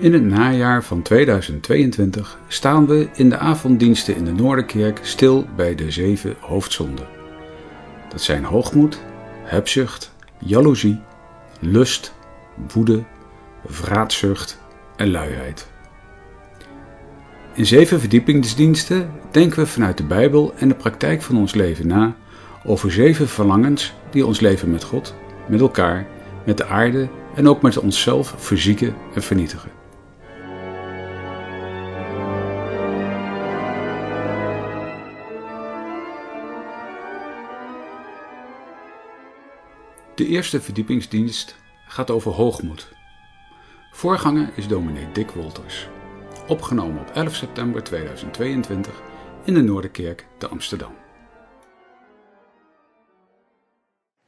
In het najaar van 2022 staan we in de avonddiensten in de Noorderkerk stil bij de zeven hoofdzonden. Dat zijn hoogmoed, hebzucht, jaloezie, lust, woede, vraatzucht en luiheid. In zeven verdiepingsdiensten denken we vanuit de Bijbel en de praktijk van ons leven na over zeven verlangens die ons leven met God, met elkaar, met de aarde en ook met onszelf verzieken en vernietigen. De eerste verdiepingsdienst gaat over hoogmoed. Voorganger is dominee Dick Wolters. Opgenomen op 11 september 2022 in de Noorderkerk te Amsterdam.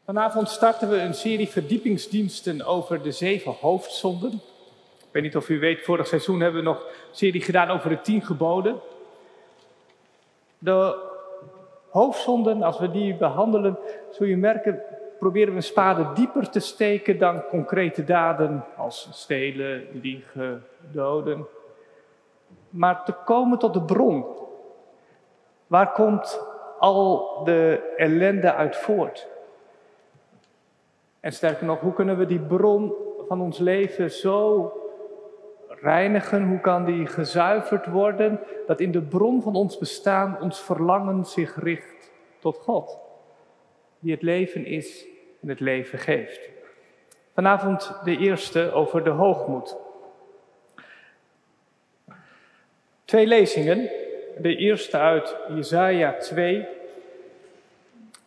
Vanavond starten we een serie verdiepingsdiensten over de zeven hoofdzonden. Ik weet niet of u weet, vorig seizoen hebben we nog een serie gedaan over de tien geboden. De hoofdzonden, als we die behandelen, zul je merken, proberen we een spade dieper te steken dan concrete daden als stelen, liegen, doden. Maar te komen tot de bron. Waar komt al de ellende uit voort? En sterker nog, hoe kunnen we die bron van ons leven zo reinigen? Hoe kan die gezuiverd worden? Dat in de bron van ons bestaan ons verlangen zich richt tot God, die het leven is en het leven geeft. Vanavond de eerste over de hoogmoed. Twee lezingen. De eerste uit Jesaja 2,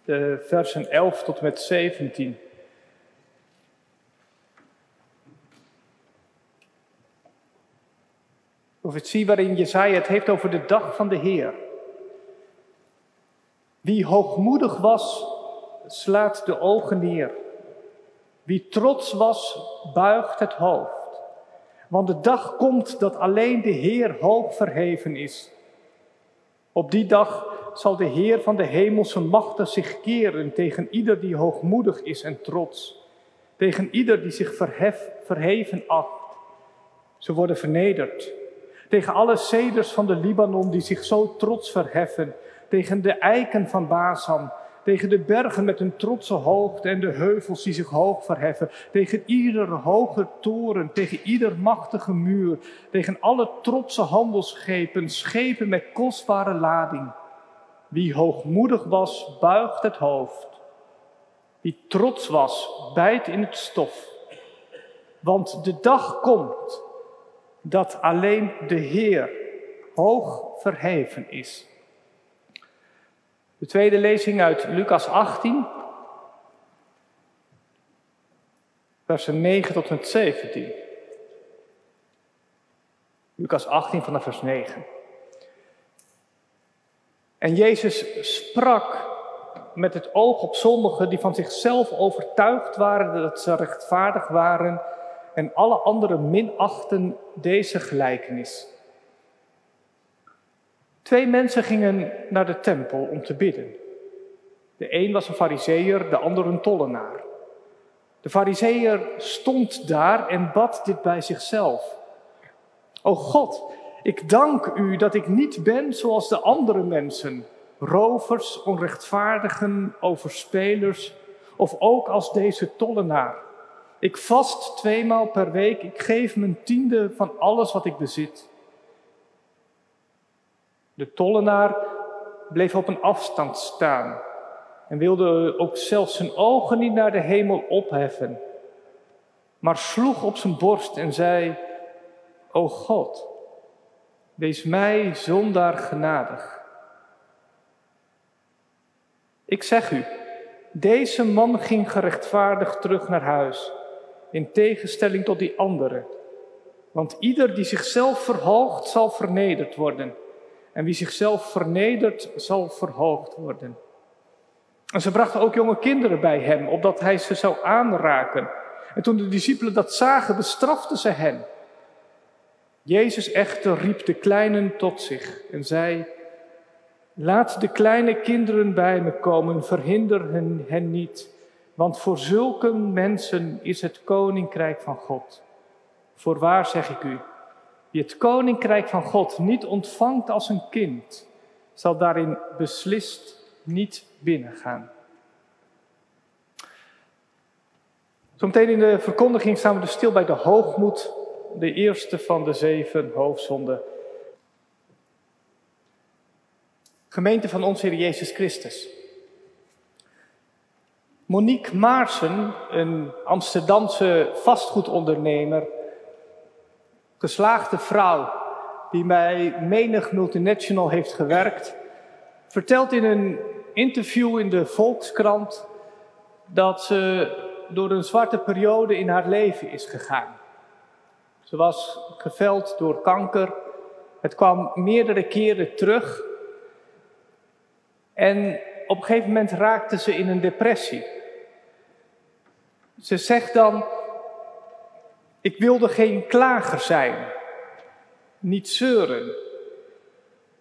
de versen 11 tot met 17. Profetie waarin Jesaja het heeft over de dag van de Heer. Wie hoogmoedig was, slaat de ogen neer. Wie trots was, buigt het hoofd. Want de dag komt dat alleen de Heer hoog verheven is. Op die dag zal de Heer van de hemelse machten zich keren tegen ieder die hoogmoedig is en trots. Tegen ieder die zich verheven acht. Ze worden vernederd. Tegen alle ceders van de Libanon die zich zo trots verheffen. Tegen de eiken van Bazan tegen de bergen met hun trotse hoogte en de heuvels die zich hoog verheffen, tegen iedere hoge toren, tegen ieder machtige muur, tegen alle trotse handelsschepen, schepen met kostbare lading. Wie hoogmoedig was, buigt het hoofd. Wie trots was, bijt in het stof. Want de dag komt dat alleen de Heer hoog verheven is. De tweede lezing uit Lucas 18, versen 9 tot en met 17. Lucas 18 vanaf vers 9. En Jezus sprak met het oog op sommigen die van zichzelf overtuigd waren dat ze rechtvaardig waren en alle anderen minachten deze gelijkenis. Twee mensen gingen naar de tempel om te bidden. De een was een fariseer, de ander een tollenaar. De fariseer stond daar en bad dit bij zichzelf. O God, ik dank u dat ik niet ben zoals de andere mensen, rovers, onrechtvaardigen, overspelers of ook als deze tollenaar. Ik vast tweemaal per week, ik geef mijn tiende van alles wat ik bezit. De tollenaar bleef op een afstand staan en wilde ook zelfs zijn ogen niet naar de hemel opheffen, maar sloeg op zijn borst en zei, O God, wees mij zondaar genadig. Ik zeg u, deze man ging gerechtvaardigd terug naar huis, in tegenstelling tot die andere. Want ieder die zichzelf verhoogt, zal vernederd worden. En wie zichzelf vernedert, zal verhoogd worden. En ze brachten ook jonge kinderen bij hem, opdat hij ze zou aanraken. En toen de discipelen dat zagen, bestraften ze hen. Jezus echter riep de kleinen tot zich en zei: Laat de kleine kinderen bij me komen, verhinder hen, hen niet, want voor zulke mensen is het koninkrijk van God. Voorwaar zeg ik u, Wie het koninkrijk van God niet ontvangt als een kind, zal daarin beslist niet binnengaan. Zometeen in de verkondiging staan we dus stil bij de hoogmoed, de eerste van de zeven hoofdzonden. Gemeente van onze Heer Jezus Christus. Monique Maarsen, een Amsterdamse vastgoedondernemer, geslaagde vrouw die bij menig multinational heeft gewerkt, vertelt in een interview in de Volkskrant dat ze door een zwarte periode in haar leven is gegaan. Ze was geveld door kanker. Het kwam meerdere keren terug. En op een gegeven moment raakte ze in een depressie. Ze zegt dan: Ik wilde geen klager zijn, niet zeuren.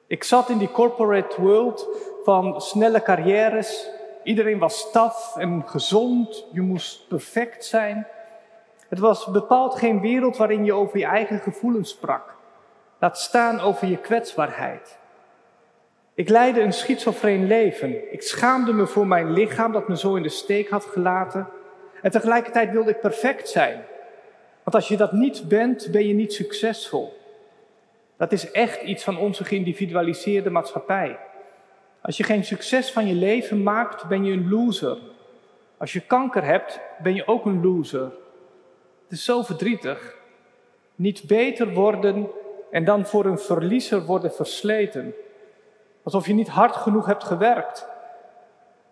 Ik zat in die corporate world van snelle carrières. Iedereen was staf en gezond. Je moest perfect zijn. Het was bepaald geen wereld waarin je over je eigen gevoelens sprak. Laat staan over je kwetsbaarheid. Ik leidde een schizofreen leven. Ik schaamde me voor mijn lichaam dat me zo in de steek had gelaten. En tegelijkertijd wilde ik perfect zijn. Want als je dat niet bent, ben je niet succesvol. Dat is echt iets van onze geïndividualiseerde maatschappij. Als je geen succes van je leven maakt, ben je een loser. Als je kanker hebt, ben je ook een loser. Het is zo verdrietig. Niet beter worden en dan voor een verliezer worden versleten. Alsof je niet hard genoeg hebt gewerkt.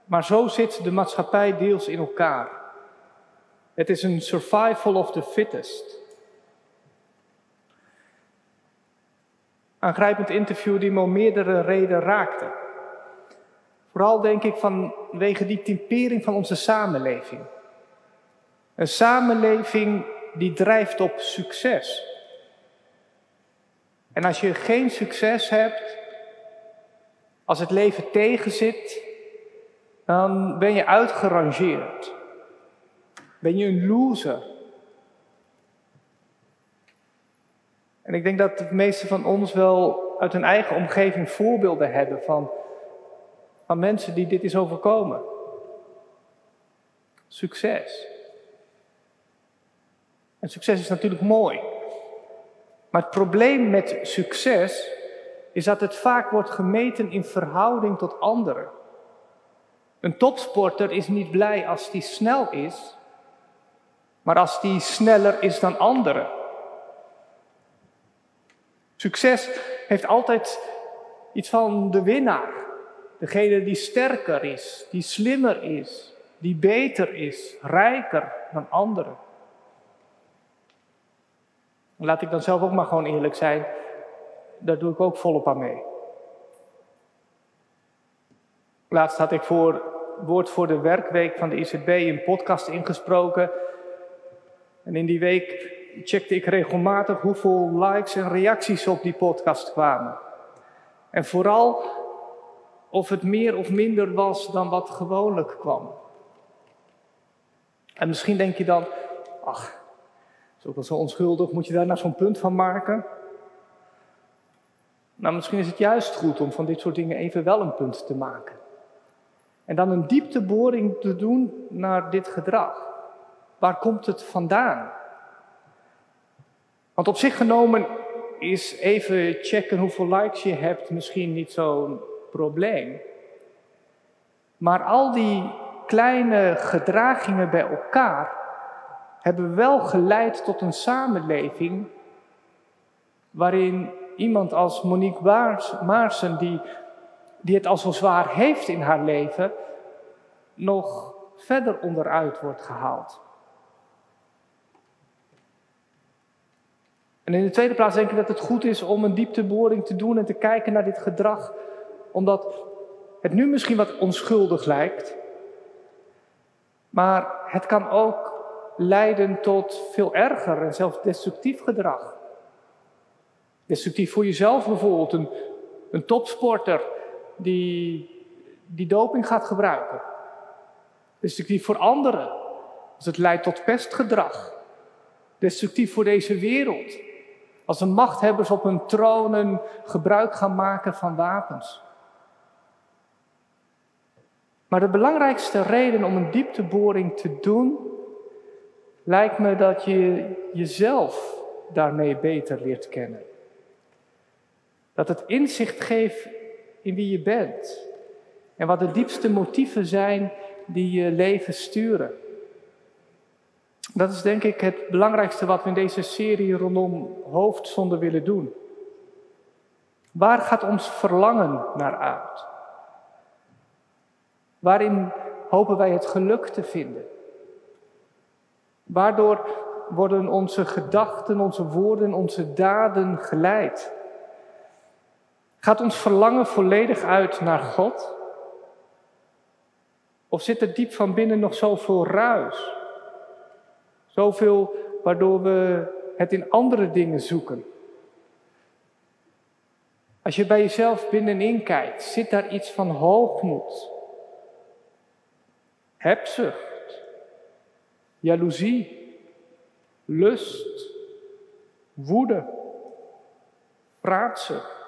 Maar zo zit de maatschappij deels in elkaar. Het is een survival of the fittest. Aangrijpend interview die me om meerdere redenen raakte. Vooral denk ik vanwege die typering van onze samenleving. Een samenleving die drijft op succes. En als je geen succes hebt, als het leven tegenzit, dan ben je uitgerangeerd. Ben je een loser. En ik denk dat de meesten van ons wel uit hun eigen omgeving voorbeelden hebben van, van mensen die dit is overkomen. Succes. En succes is natuurlijk mooi. Maar het probleem met succes is dat het vaak wordt gemeten in verhouding tot anderen. Een topsporter is niet blij als die snel is, maar als die sneller is dan anderen. Succes heeft altijd iets van de winnaar. Degene die sterker is, die slimmer is, die beter is, rijker dan anderen. Laat ik dan zelf ook maar gewoon eerlijk zijn, daar doe ik ook volop aan mee. Laatst had ik voor Woord voor de Werkweek van de ICB een podcast ingesproken. En in die week checkte ik regelmatig hoeveel likes en reacties op die podcast kwamen. En vooral of het meer of minder was dan wat gewoonlijk kwam. En misschien denk je dan, ach, is ook wel zo onschuldig, moet je daar nou zo'n punt van maken? Nou, misschien is het juist goed om van dit soort dingen even wel een punt te maken. En dan een diepteboring te doen naar dit gedrag. Waar komt het vandaan? Want op zich genomen is even checken hoeveel likes je hebt misschien niet zo'n probleem. Maar al die kleine gedragingen bij elkaar hebben wel geleid tot een samenleving waarin iemand als Monique Maarsen, die, die het al zo zwaar heeft in haar leven, nog verder onderuit wordt gehaald. En in de tweede plaats denk ik dat het goed is om een diepteboring te doen en te kijken naar dit gedrag, omdat het nu misschien wat onschuldig lijkt, maar het kan ook leiden tot veel erger en zelfs destructief gedrag. Destructief voor jezelf bijvoorbeeld, een, een topsporter die, die doping gaat gebruiken. Destructief voor anderen, als het leidt tot pestgedrag. Destructief voor deze wereld, Als de machthebbers op hun tronen gebruik gaan maken van wapens. Maar de belangrijkste reden om een diepteboring te doen, lijkt me dat je jezelf daarmee beter leert kennen. Dat het inzicht geeft in wie je bent en wat de diepste motieven zijn die je leven sturen. Dat is denk ik het belangrijkste wat we in deze serie rondom hoofdzonde willen doen. Waar gaat ons verlangen naar uit? Waarin hopen wij het geluk te vinden? Waardoor worden onze gedachten, onze woorden, onze daden geleid? Gaat ons verlangen volledig uit naar God? Of zit er diep van binnen nog zoveel ruis? Zoveel waardoor we het in andere dingen zoeken. Als je bij jezelf binnenin kijkt, zit daar iets van hoogmoed, hebzucht, jaloezie, lust, woede, praatzucht,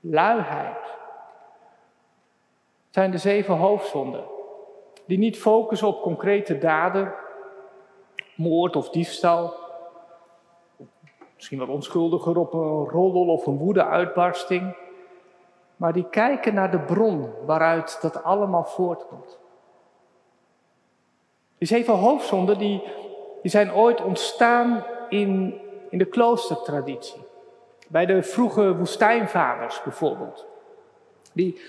luiheid. Het zijn de zeven hoofdzonden, die niet focussen op concrete daden, moord of diefstal. Misschien wat onschuldiger op een roddel of een woedeuitbarsting. Maar die kijken naar de bron waaruit dat allemaal voortkomt. Die zeven hoofdzonden die, die zijn ooit ontstaan in, in de kloostertraditie. Bij de vroege woestijnvaders bijvoorbeeld. Die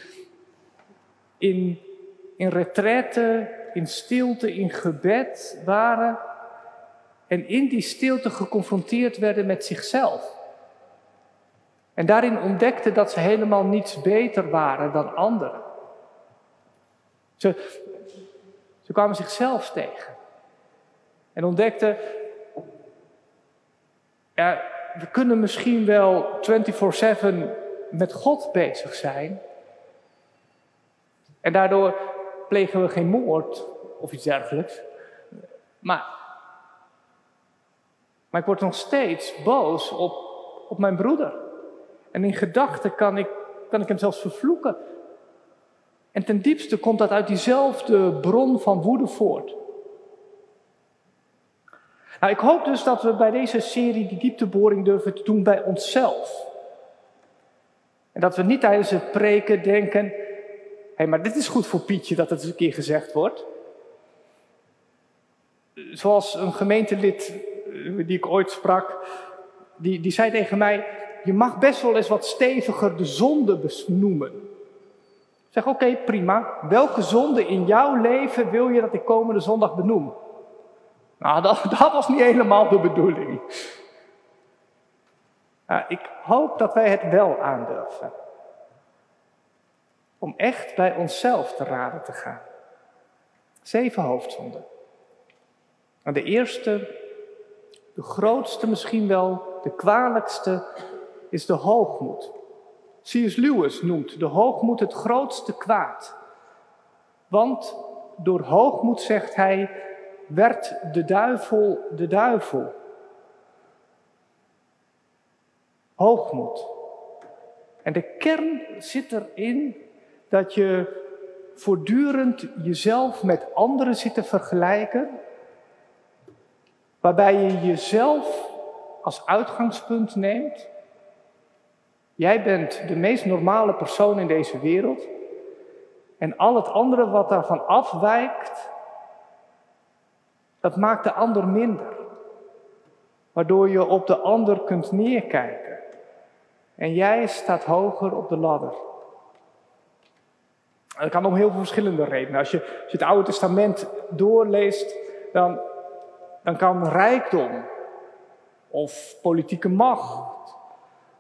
in, in retraite, in stilte, in gebed waren en in die stilte geconfronteerd werden met zichzelf. En daarin ontdekten dat ze helemaal niets beter waren dan anderen. Ze, ze kwamen zichzelf tegen. En ontdekten, ja, we kunnen misschien wel 24/7 met God bezig zijn. En daardoor plegen we geen moord of iets dergelijks. Maar maar ik word nog steeds boos op, op mijn broeder. En in gedachten kan ik, kan ik hem zelfs vervloeken. En ten diepste komt dat uit diezelfde bron van woede voort. Nou, ik hoop dus dat we bij deze serie die diepteboring durven te doen bij onszelf. En dat we niet tijdens het preken denken: hé, hey, maar dit is goed voor Pietje dat het eens een keer gezegd wordt. Zoals een gemeentelid die ik ooit sprak, die, die zei tegen mij: Je mag best wel eens wat steviger de zonde benoemen. Ik zeg: Oké, prima. Welke zonde in jouw leven wil je dat ik komende zondag benoem? Nou, dat, dat was niet helemaal de bedoeling. ik hoop dat wij het wel aandurven. Om echt bij onszelf te raden te gaan. Zeven hoofdzonden. En de eerste de grootste, misschien wel de kwalijkste, is de hoogmoed. C.S. Lewis noemt de hoogmoed het grootste kwaad. Want door hoogmoed, zegt hij, werd de duivel de duivel. Hoogmoed. En de kern zit erin dat je voortdurend jezelf met anderen zit te vergelijken waarbij je jezelf als uitgangspunt neemt. Jij bent de meest normale persoon in deze wereld. En al het andere wat daarvan afwijkt, dat maakt de ander minder. Waardoor je op de ander kunt neerkijken. En jij staat hoger op de ladder. dat kan om heel veel verschillende redenen. Als je, als je het Oude Testament doorleest, dan dan kan rijkdom of politieke macht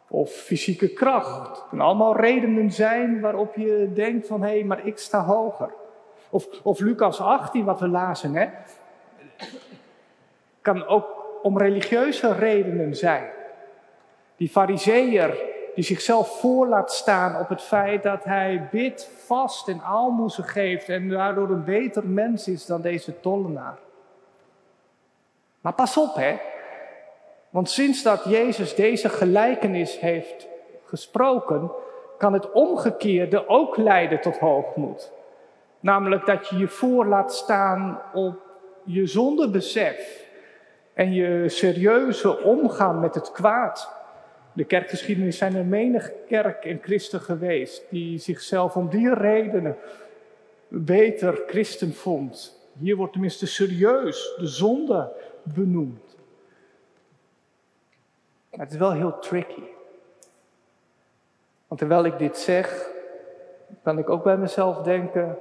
of fysieke kracht kunnen allemaal redenen zijn waarop je denkt van hé, hey, maar ik sta hoger. Of, of Lucas 18, wat we lazen, hè, kan ook om religieuze redenen zijn. Die fariseer die zichzelf voor laat staan op het feit dat hij bidt, vast en aalmoezen geeft en daardoor een beter mens is dan deze tollenaar. Maar pas op, hè. Want sinds dat Jezus deze gelijkenis heeft gesproken, kan het omgekeerde ook leiden tot hoogmoed. Namelijk dat je je voor laat staan op je zondebesef en je serieuze omgaan met het kwaad. De kerkgeschiedenis zijn er menig kerk en christen geweest die zichzelf om die redenen beter christen vond. Hier wordt tenminste serieus de zonde benoemd. Het is wel heel tricky. Want terwijl ik dit zeg, kan ik ook bij mezelf denken,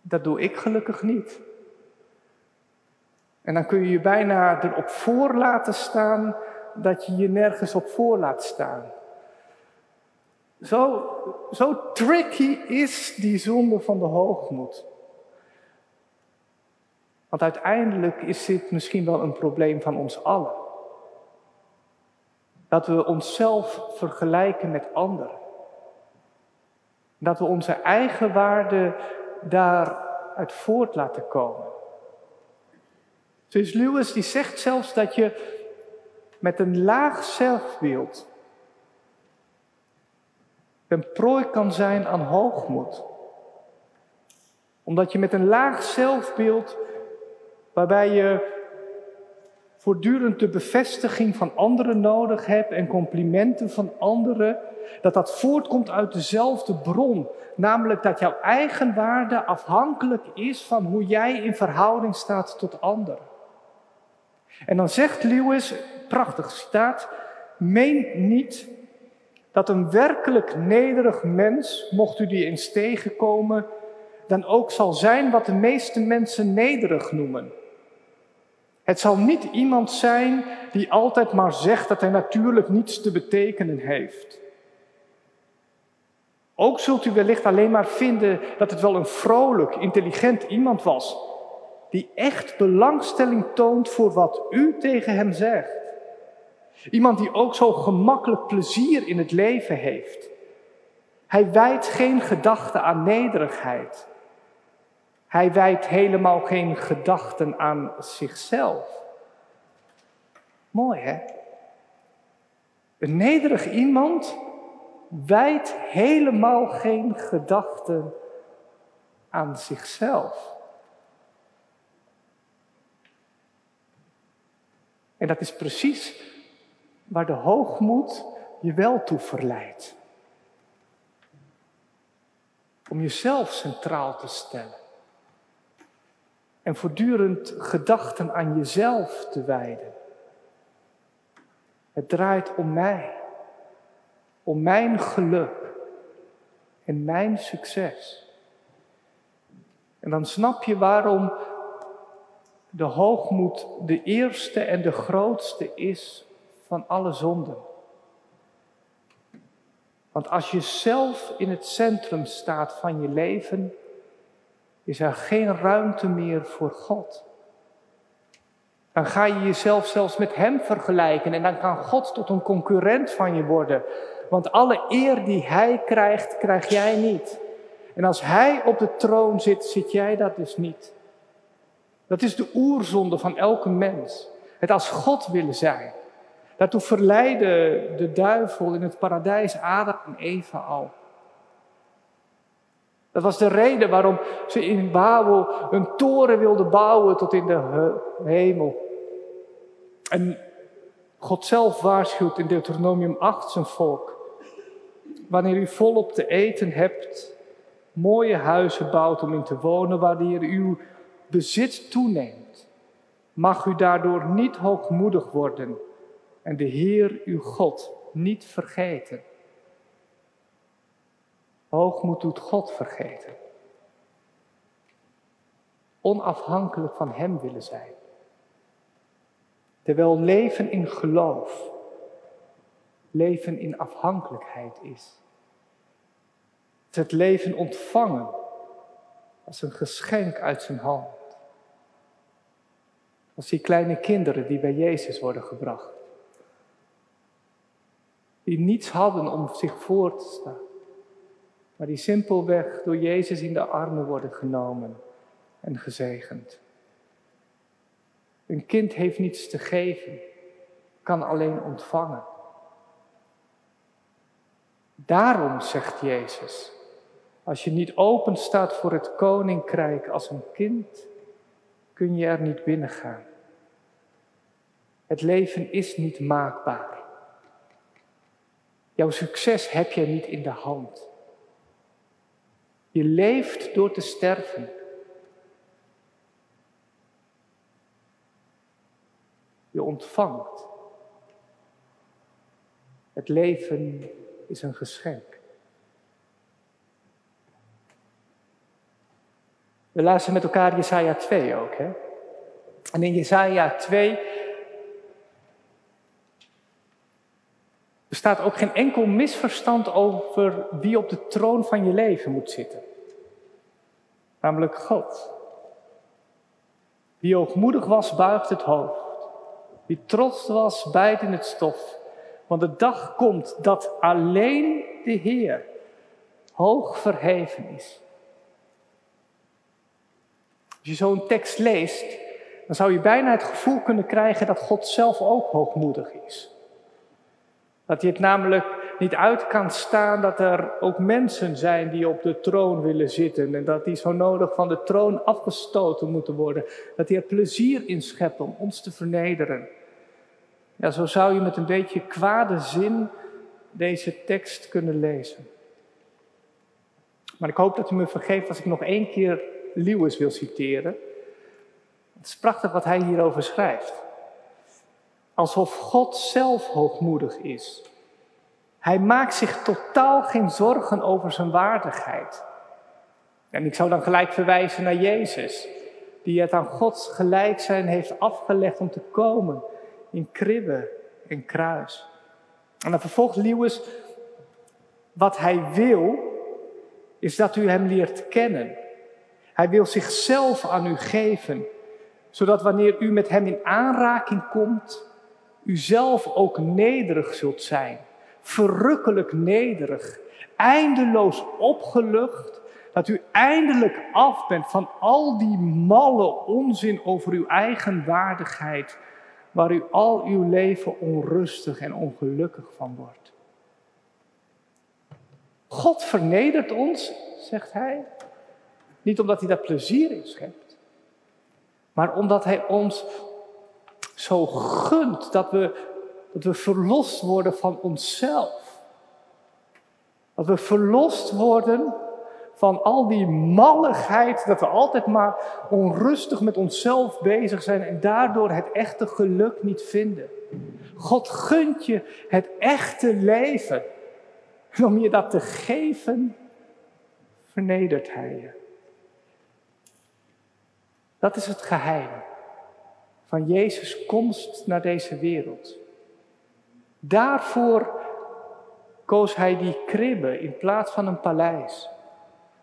dat doe ik gelukkig niet. En dan kun je je bijna erop voor laten staan dat je je nergens op voor laat staan. Zo, zo tricky is die zonde van de hoogmoed. Want uiteindelijk is dit misschien wel een probleem van ons allen. Dat we onszelf vergelijken met anderen. Dat we onze eigen waarde daaruit voort laten komen. Dus Lewis die zegt zelfs dat je met een laag zelfbeeld een prooi kan zijn aan hoogmoed. Omdat je met een laag zelfbeeld, waarbij je voortdurend de bevestiging van anderen nodig hebt en complimenten van anderen, dat dat voortkomt uit dezelfde bron. Namelijk dat jouw eigen waarde afhankelijk is van hoe jij in verhouding staat tot anderen. En dan zegt Lewis, prachtig citaat, meen niet dat een werkelijk nederig mens, mocht u die eens tegenkomen, dan ook zal zijn wat de meeste mensen nederig noemen. Het zal niet iemand zijn die altijd maar zegt dat hij natuurlijk niets te betekenen heeft. Ook zult u wellicht alleen maar vinden dat het wel een vrolijk, intelligent iemand was, die echt belangstelling toont voor wat u tegen hem zegt. Iemand die ook zo gemakkelijk plezier in het leven heeft. Hij wijdt geen gedachten aan nederigheid. Hij wijdt helemaal geen gedachten aan zichzelf. Mooi hè? Een nederig iemand wijdt helemaal geen gedachten aan zichzelf. En dat is precies waar de hoogmoed je wel toe verleidt. Om jezelf centraal te stellen. En voortdurend gedachten aan jezelf te wijden. Het draait om mij. Om mijn geluk. En mijn succes. En dan snap je waarom de hoogmoed de eerste en de grootste is van alle zonden. Want als je zelf in het centrum staat van je leven, is er geen ruimte meer voor God. Dan ga je jezelf zelfs met Hem vergelijken en dan kan God tot een concurrent van je worden. Want alle eer die Hij krijgt, krijg jij niet. En als Hij op de troon zit, zit jij dat dus niet. Dat is de oerzonde van elke mens. Het als God willen zijn. Daartoe verleidde de duivel in het paradijs Adam en Eva al. Dat was de reden waarom ze in Babel een toren wilden bouwen tot in de hemel. En God zelf waarschuwt in Deuteronomium 8 zijn volk. Wanneer u volop te eten hebt, mooie huizen bouwt om in te wonen, wanneer uw bezit toeneemt, mag u daardoor niet hoogmoedig worden en de Heer uw God niet vergeten. Hoogmoed doet God vergeten. Onafhankelijk van Hem willen zijn. Terwijl leven in geloof, leven in afhankelijkheid is. Het, het leven ontvangen als een geschenk uit zijn hand. Als die kleine kinderen die bij Jezus worden gebracht die niets hadden om zich voor te staan, maar die simpelweg door Jezus in de armen worden genomen en gezegend. Een kind heeft niets te geven, kan alleen ontvangen. Daarom zegt Jezus, als je niet open staat voor het koninkrijk als een kind, kun je er niet binnen gaan. Het leven is niet maakbaar. Jouw succes heb je niet in de hand. Je leeft door te sterven. Je ontvangt. Het leven is een geschenk. We luisteren met elkaar Jesaja 2 ook. Hè? En in Jesaja 2 bestaat ook geen enkel misverstand over wie op de troon van je leven moet zitten. Namelijk God. Wie hoogmoedig was, buigt het hoofd. Wie trots was, bijt in het stof. Want de dag komt dat alleen de Heer hoog verheven is. Als je zo'n tekst leest, dan zou je bijna het gevoel kunnen krijgen dat God zelf ook hoogmoedig is. Dat hij het namelijk niet uit kan staan dat er ook mensen zijn die op de troon willen zitten en dat die zo nodig van de troon afgestoten moeten worden. Dat hij er plezier in schept om ons te vernederen. Ja, zo zou je met een beetje kwade zin deze tekst kunnen lezen. Maar ik hoop dat u me vergeeft als ik nog één keer Lewis wil citeren. Het is prachtig wat hij hierover schrijft. Alsof God zelf hoogmoedig is. Hij maakt zich totaal geen zorgen over zijn waardigheid. En ik zou dan gelijk verwijzen naar Jezus, die het aan Gods gelijk zijn heeft afgelegd om te komen in kribben en kruis. En dan vervolgt Lewis, wat hij wil, is dat u hem leert kennen. Hij wil zichzelf aan u geven, zodat wanneer u met hem in aanraking komt, u zelf ook nederig zult zijn. Verrukkelijk nederig, eindeloos opgelucht, dat u eindelijk af bent van al die malle onzin over uw eigen waardigheid, waar u al uw leven onrustig en ongelukkig van wordt. God vernedert ons, zegt hij, niet omdat hij daar plezier in schept, maar omdat hij ons zo gunt dat we, dat we verlost worden van onszelf. Dat we verlost worden van al die malligheid, dat we altijd maar onrustig met onszelf bezig zijn en daardoor het echte geluk niet vinden. God gunt je het echte leven. En om je dat te geven, vernedert Hij je. Dat is het geheim van Jezus' komst naar deze wereld. Daarvoor koos hij die kribbe in plaats van een paleis.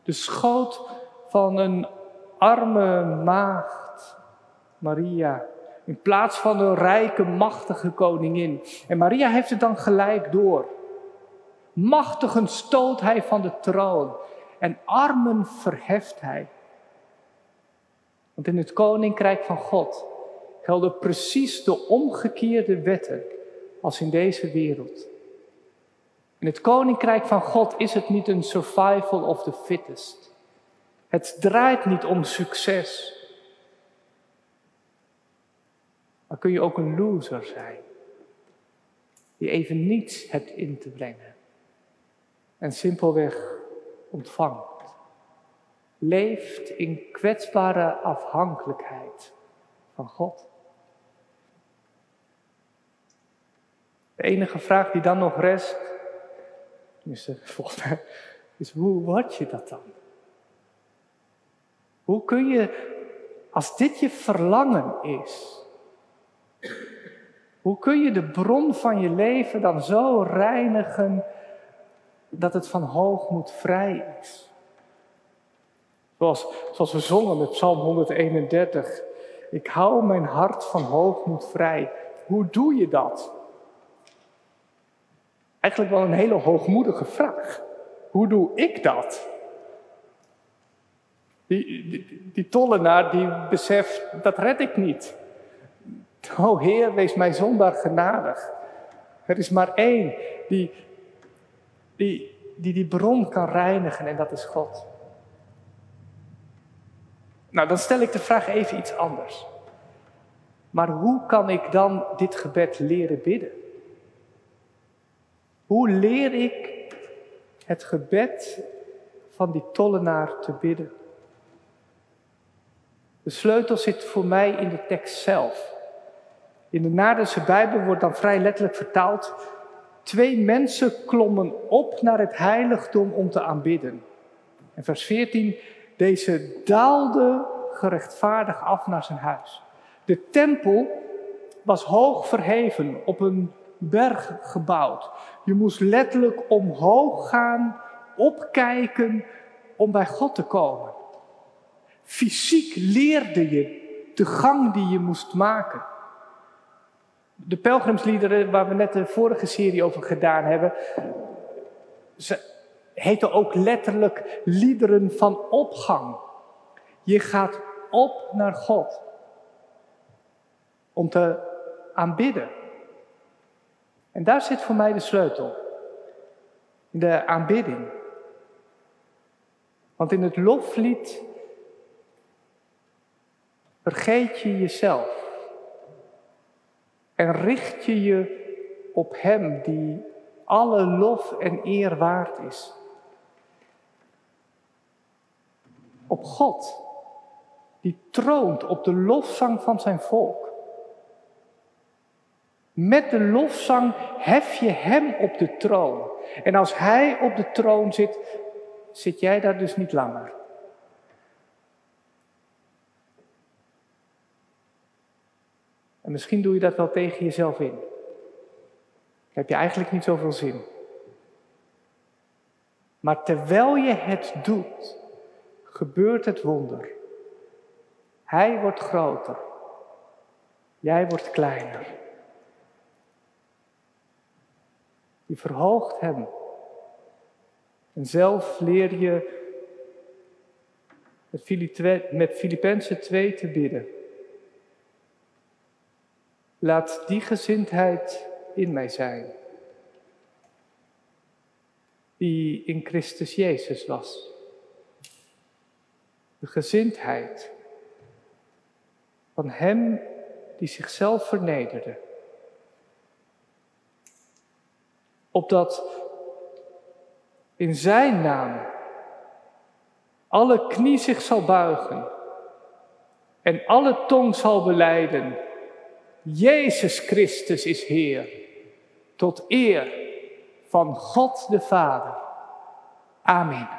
De schoot van een arme maagd, Maria, in plaats van een rijke, machtige koningin. En Maria heeft het dan gelijk door. Machtigen stoot hij van de troon en armen verheft hij. Want in het koninkrijk van God gelden precies de omgekeerde wetten als in deze wereld. In het koninkrijk van God is het niet een survival of the fittest. Het draait niet om succes. Maar kun je ook een loser zijn, die even niets hebt in te brengen en simpelweg ontvangt. Leeft in kwetsbare afhankelijkheid van God. De enige vraag die dan nog rest, is, mij, is hoe word je dat dan? Hoe kun je, als dit je verlangen is, hoe kun je de bron van je leven dan zo reinigen dat het van hoogmoed vrij is? Zoals, zoals we zongen met Psalm 131. Ik hou mijn hart van hoogmoed vrij. Hoe doe je dat? Eigenlijk wel een hele hoogmoedige vraag. Hoe doe ik dat? Die, die, die tollenaar die beseft, dat red ik niet. O Heer, wees mij zondaar genadig. Er is maar één die die, die die bron kan reinigen en dat is God. Nou, dan stel ik de vraag even iets anders. Maar hoe kan ik dan dit gebed leren bidden? Hoe leer ik het gebed van die tollenaar te bidden? De sleutel zit voor mij in de tekst zelf. In de Nadense Bijbel wordt dan vrij letterlijk vertaald: Twee mensen klommen op naar het heiligdom om te aanbidden. En vers 14, deze daalde gerechtvaardig af naar zijn huis. De tempel was hoog verheven, op een berg gebouwd. Je moest letterlijk omhoog gaan, opkijken om bij God te komen. Fysiek leerde je de gang die je moest maken. De pelgrimsliederen waar we net de vorige serie over gedaan hebben, ze heten ook letterlijk liederen van opgang. Je gaat op naar God om te aanbidden. En daar zit voor mij de sleutel. In de aanbidding. Want in het loflied vergeet je jezelf. En richt je je op Hem die alle lof en eer waard is. Op God, die troont op de lofzang van zijn volk. Met de lofzang hef je Hem op de troon. En als Hij op de troon zit, zit jij daar dus niet langer. En misschien doe je dat wel tegen jezelf in. Heb je eigenlijk niet zoveel zin. Maar terwijl je het doet, gebeurt het wonder. Hij wordt groter. Jij wordt kleiner. Je verhoogt hem. En zelf leer je met Filippenzen 2 te bidden. Laat die gezindheid in mij zijn, die in Christus Jezus was. De gezindheid van Hem die zichzelf vernederde. Opdat in Zijn naam alle knie zich zal buigen en alle tong zal beleiden Jezus Christus is Heer, tot eer van God de Vader. Amen.